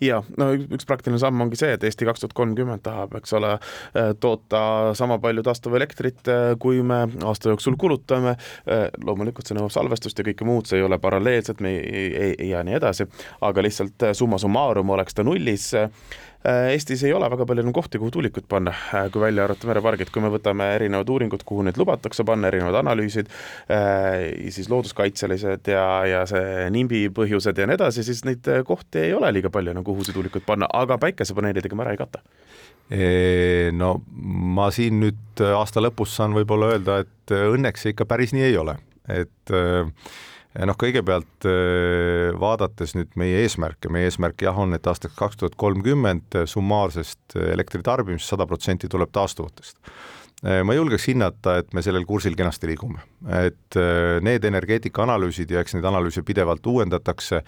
ja no üks praktiline samm ongi see, et Eesti kaks tuhat kolmkümmend tahab, eks ole, äh, toota sama palju taastuvelektrit, äh, kui me aasta jooksul kulutame. Äh, loomulikult see nõuab salvestust ja kõike muud, see ei ole paralleelselt, me ei, ei, ei ja nii edasi, aga lihtsalt summa summarum oleks ta nullis Eestis ei ole väga palju enam kohti, kuhu tuulikuid panna, äh, kui välja arvata merepargid, kui me võtame erinevad uuringud, kuhu neid lubatakse panna, erinevad analüüsid, äh, siis looduskaitselised ja, ja see NIMBY põhjused ja nii edasi, siis neid kohti ei ole liiga palju enam, kuhu see tuulikuid panna, aga päikesepaneelidega me ära ei kata. No ma siin nüüd aasta lõpus saan võib-olla öelda, et õnneks see ikka päris nii ei ole, et äh, noh, kõigepealt äh, vaadates nüüd meie eesmärke, meie eesmärk jah, on, et aastaks kaks tuhat kolmkümmend summaarsest elektritarbimist sada protsenti tuleb taastuvatest. Äh, ma julgeks hinnata, et me sellel kursil kenasti liigume, et äh, need energeetikaanalüüsid ja eks neid analüüse pidevalt uuendatakse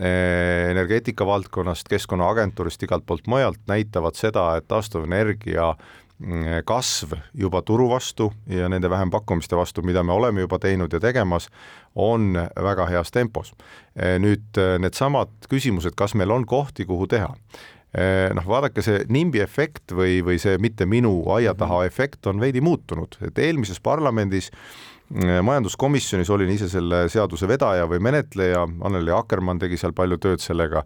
energeetika valdkonnast, Keskkonnaagentuurist, igalt poolt mujalt, näitavad seda, et taastuvenergia kasv juba turu vastu ja nende vähempakkumiste vastu, mida me oleme juba teinud ja tegemas, on väga heas tempos. nüüd needsamad küsimused, kas meil on kohti, kuhu teha. Noh, vaadake, see NIMBY efekt või, või see mitte minu aia taha efekt on veidi muutunud, et eelmises parlamendis majanduskomisjonis olin ise selle seaduse vedaja või menetleja, Anneli Akkermann tegi seal palju tööd sellega,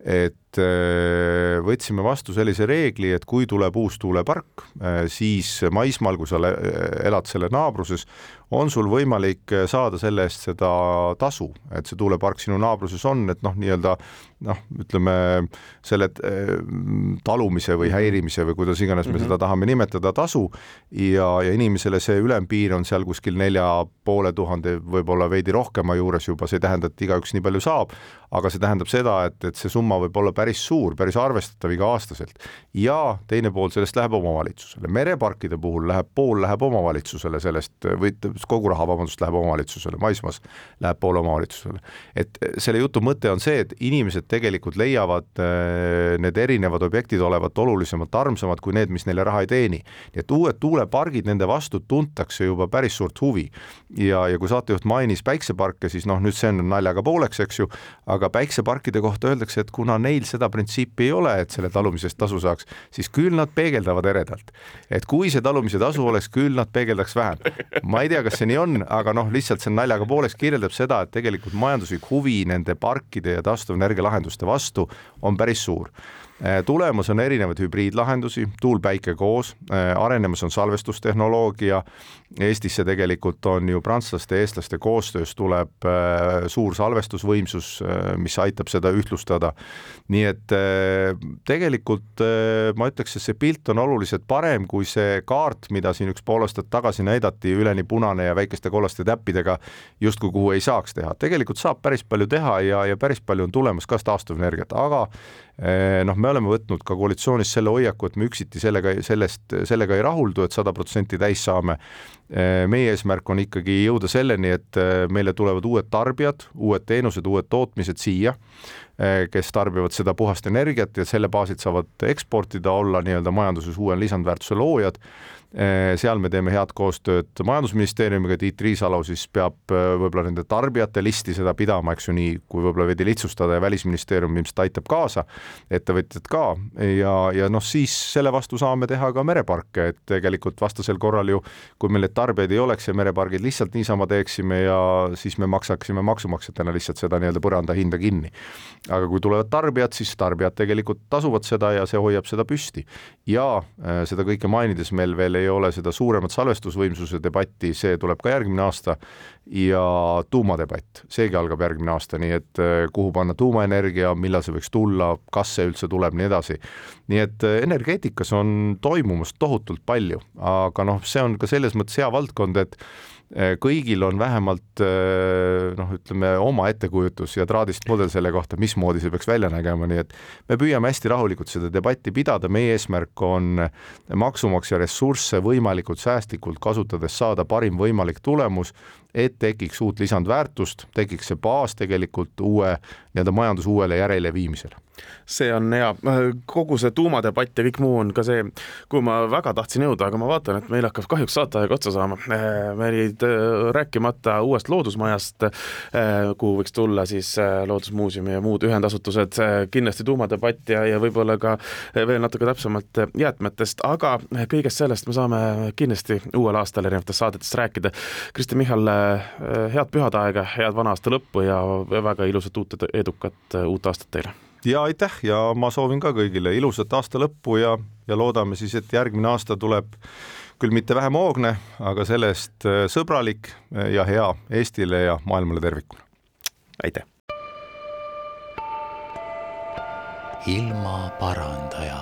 et äh, võtsime vastu sellise reegli, et kui tuleb uus tuulepark, äh, siis maismaal, kui sa elad selle naabruses, on sul võimalik saada selle eest seda tasu, et see tuulepark sinu naabruses on, et noh, nii-öelda noh, ütleme selle äh, talumise või häirimise või kuidas iganes me mm -hmm. seda tahame nimetada, tasu. Ja, ja inimesele see ülempiir on seal kuskil nelja poole tuhande, võib-olla veidi rohkema juures juba, see ei tähenda, et igaüks nii palju saab, aga see tähendab seda, et, et see summa võib olla päris päris suur, päris arvestatav iga-aastaselt. ja teine pool sellest läheb omavalitsusele, mereparkide puhul läheb pool läheb omavalitsusele sellest või kogu raha, vabandust, läheb omavalitsusele, maismaas läheb pool omavalitsusele. et selle jutu mõte on see, et inimesed tegelikult leiavad äh, need erinevad objektid olevat olulisemalt armsamad kui need, mis neile raha ei teeni. nii et uued tuulepargid, nende vastu tuntakse juba päris suurt huvi. ja, ja kui saatejuht mainis päikseparke, siis noh, nüüd see on naljaga pooleks, eks ju, aga päikseparkide kohta öeldakse, et kuna neil seda printsiipi ei ole, et selle talumise eest tasu saaks, siis küll nad peegeldavad eredalt. et kui see talumise tasu oleks, küll nad peegeldaks vähem. ma ei tea, kas see nii on, aga noh, lihtsalt see naljaga pooleks kirjeldab seda, et tegelikult majanduslik huvi nende parkide ja taastuvenergia lahenduste vastu on päris suur Äh, tulemas on erinevaid hübriidlahendusi, tuul, päike koos, äh, arenemas on salvestustehnoloogia. Eestisse tegelikult on ju prantslaste ja eestlaste koostöös tuleb äh, suur salvestusvõimsus, mis aitab seda ühtlustada. nii et tegelikult ma ütleks, et see pilt on oluliselt parem kui see kaart, mida siin üks pool aastat tagasi näidati, üleni punane ja väikeste kollaste täppidega, justkui kuhu ei saaks teha. tegelikult saab päris palju teha ja, ja päris palju on tulemas ka taastuvenergiat, aga noh, me oleme võtnud ka koalitsioonis selle hoiaku, et me üksiti sellega, sellest, sellega ei rahuldu, et sada protsenti täis saame. Eh, meie eesmärk on ikkagi jõuda selleni, et eh, meile tulevad uued tarbijad, uued teenused, uued tootmised siia, kes tarbivad seda puhast energiat ja selle baasilt saavad eksportida, olla nii-öelda majanduses uue lisandväärtuse loojad seal me teeme head koostööd Majandusministeeriumiga, Tiit Riisalo siis peab eh, võib-olla nende tarbijate listi seda pidama, eks ju, nii kui võib-olla veidi lihtsustada ja Välisministeerium ilmselt aitab kaasa, ettevõtjad ka ja, ja noh, siis selle vastu saame teha ka mereparke, et tegelikult vastasel korral ju, kui meil neid tarbijaid ei oleks ja merepargid lihtsalt niisama teeksime ja siis me maksaksime maksumaksjatena lihtsalt seda nii-öelda põranda hinda kinni. aga kui tulevad tarbijad, siis tarbijad tegelikult tasuvad seda ja see hoiab seda püsti. ja äh, seda kõike mainides meil veel ei ole seda suuremat salvestusvõimsuse debatti, see tuleb ka järgmine aasta, ja tuumadebatt, seegi algab järgmine aasta, nii et eh, kuhu panna tuumaenergia, millal see võiks tulla, kas see üldse tuleb, nii edasi. nii et eh, energeetikas on toimumas tohutult palju, aga noh, see on ka selles mõttes hea valdkond, et Eh, kõigil on vähemalt noh, ütleme oma ettekujutus ja traadist mudel selle kohta, mismoodi see peaks välja nägema, nii et me püüame hästi rahulikult seda debatti pidada, meie eesmärk on maksumaksja ressursse võimalikult säästlikult kasutades saada parim võimalik tulemus, et tekiks uut lisandväärtust, tekiks see baas tegelikult uue nii-öelda majanduse uuele järele viimisele see on hea, kogu see tuumadebatt ja kõik muu on ka see, kuhu ma väga tahtsin jõuda, aga ma vaatan, et meil hakkab kahjuks saateaeg otsa saama. me olid äh, rääkimata uuest loodusmajast, äh, kuhu võiks tulla siis äh, Loodusmuuseumi ja muud ühendasutused, kindlasti tuumadebatt ja, ja võib-olla ka veel natuke täpsemalt jäätmetest, aga kõigest sellest me saame kindlasti uuel aastal erinevates saadetes rääkida. Kristjan Michal, head pühade aega, head vana aasta lõppu ja väga ilusat uut edukat uut aastat teile! ja aitäh ja ma soovin ka kõigile ilusat aasta lõppu ja, ja loodame siis, et järgmine aasta tuleb küll mitte vähem hoogne, aga sellest äh, sõbralik ja hea Eestile ja maailmale tervikuna. aitäh! ilmaparandaja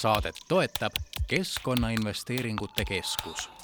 saadet toetab Keskkonnainvesteeringute Keskus